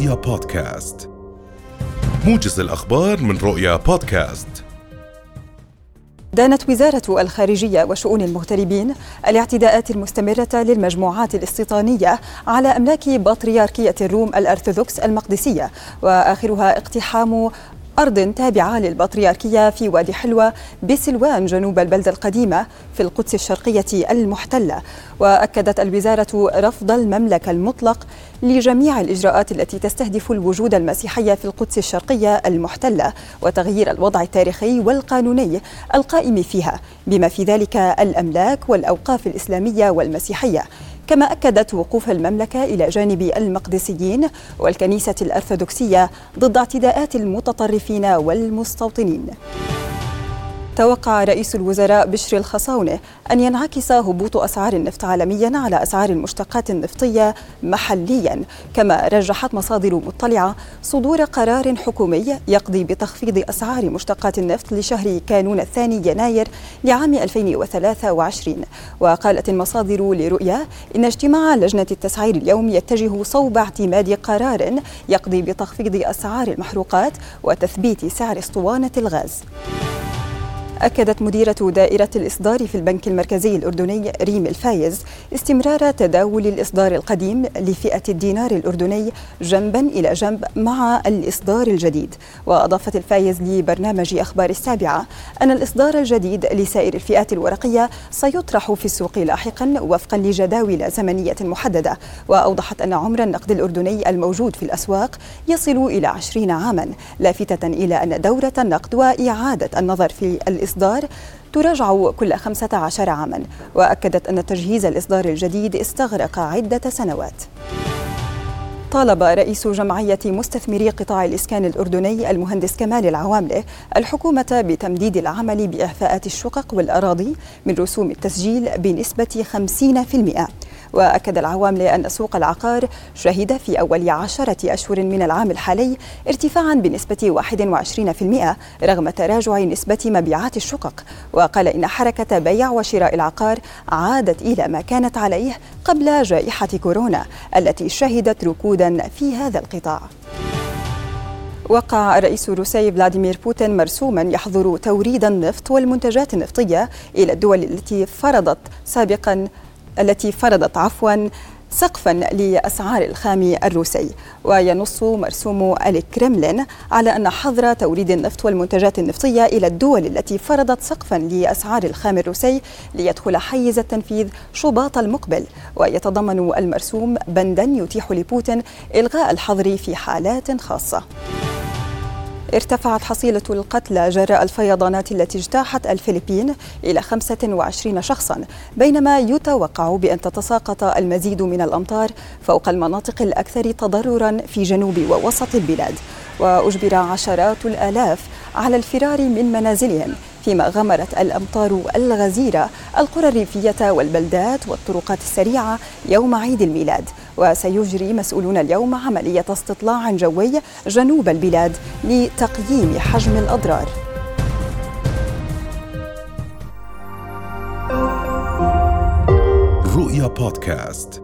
رؤيا بودكاست. موجز الأخبار من رؤيا بودكاست. دانت وزارة الخارجية وشؤون المغتربين الاعتداءات المستمرة للمجموعات الاستيطانية على أملاك بطريركية الروم الأرثوذكس المقدسية وآخرها اقتحام أرض تابعة للبطريركية في وادي حلوة بسلوان جنوب البلدة القديمة في القدس الشرقية المحتلة. وأكدت الوزارة رفض المملكة المطلق لجميع الإجراءات التي تستهدف الوجود المسيحي في القدس الشرقية المحتلة وتغيير الوضع التاريخي والقانوني القائم فيها بما في ذلك الأملاك والأوقاف الإسلامية والمسيحية. كما أكدت وقوف المملكة إلى جانب المقدسيين والكنيسة الأرثوذكسية ضد اعتداءات المتطرفين والمستوطنين. توقع رئيس الوزراء بشر الخصاونة أن ينعكس هبوط أسعار النفط عالميا على أسعار المشتقات النفطية محليا. كما رجحت مصادر مطلعة صدور قرار حكومي يقضي بتخفيض أسعار مشتقات النفط لشهر كانون الثاني يناير لعام 2023 وقالت المصادر لرؤيا إن اجتماع لجنة التسعير اليوم يتجه صوب اعتماد قرار يقضي بتخفيض أسعار المحروقات وتثبيت سعر أسطوانة الغاز. أكدت مديرة دائرة الإصدار في البنك المركزي الأردني ريم الفايز استمرار تداول الإصدار القديم لفئة الدينار الأردني جنبا إلى جنب مع الإصدار الجديد. وأضافت الفايز لبرنامج أخبار السابعة أن الإصدار الجديد لسائر الفئات الورقية سيطرح في السوق لاحقا وفقا لجداول زمنية محددة. وأوضحت أن عمر النقد الأردني الموجود في الأسواق يصل إلى عشرين عاما لافتة إلى أن دورة النقد وإعادة النظر في الإصدار. الإصدار تراجع كل 15 عاما وأكدت أن تجهيز الإصدار الجديد استغرق عدة سنوات. طالب رئيس جمعية مستثمري قطاع الإسكان الأردني المهندس كمال العواملة الحكومة بتمديد العمل بإعفاءات الشقق والأراضي من رسوم التسجيل بنسبة 50% وأكد العواملة أن سوق العقار شهد في أول عشرة أشهر من العام الحالي ارتفاعا بنسبة 21% رغم تراجع نسبة مبيعات الشقق. وقال إن حركة بيع وشراء العقار عادت إلى ما كانت عليه قبل جائحة كورونا التي شهدت ركودا في هذا القطاع. وقع الرئيس الروسي فلاديمير بوتين مرسوما يحظر توريد النفط والمنتجات النفطية إلى الدول التي فرضت سابقا التي فرضت عفوا سقفا لأسعار الخام الروسي وينص مرسوم الكرملين على أن حظر توريد النفط والمنتجات النفطية إلى الدول التي فرضت سقفا لأسعار الخام الروسي ليدخل حيز التنفيذ شباط المقبل. ويتضمن المرسوم بندا يتيح لبوتين إلغاء الحظر في حالات خاصة. ارتفعت حصيلة القتلى جراء الفيضانات التي اجتاحت الفلبين إلى 25 شخصا بينما يتوقع بأن تتساقط المزيد من الأمطار فوق المناطق الأكثر تضررا في جنوب ووسط البلاد. وأجبر عشرات الآلاف على الفرار من منازلهم فيما غمرت الأمطار الغزيرة القرى الريفية والبلدات والطرقات السريعة يوم عيد الميلاد. وسيجري مسؤولون اليوم عملية استطلاع جوي جنوب البلاد لتقييم حجم الأضرار. رؤيا بودكاست.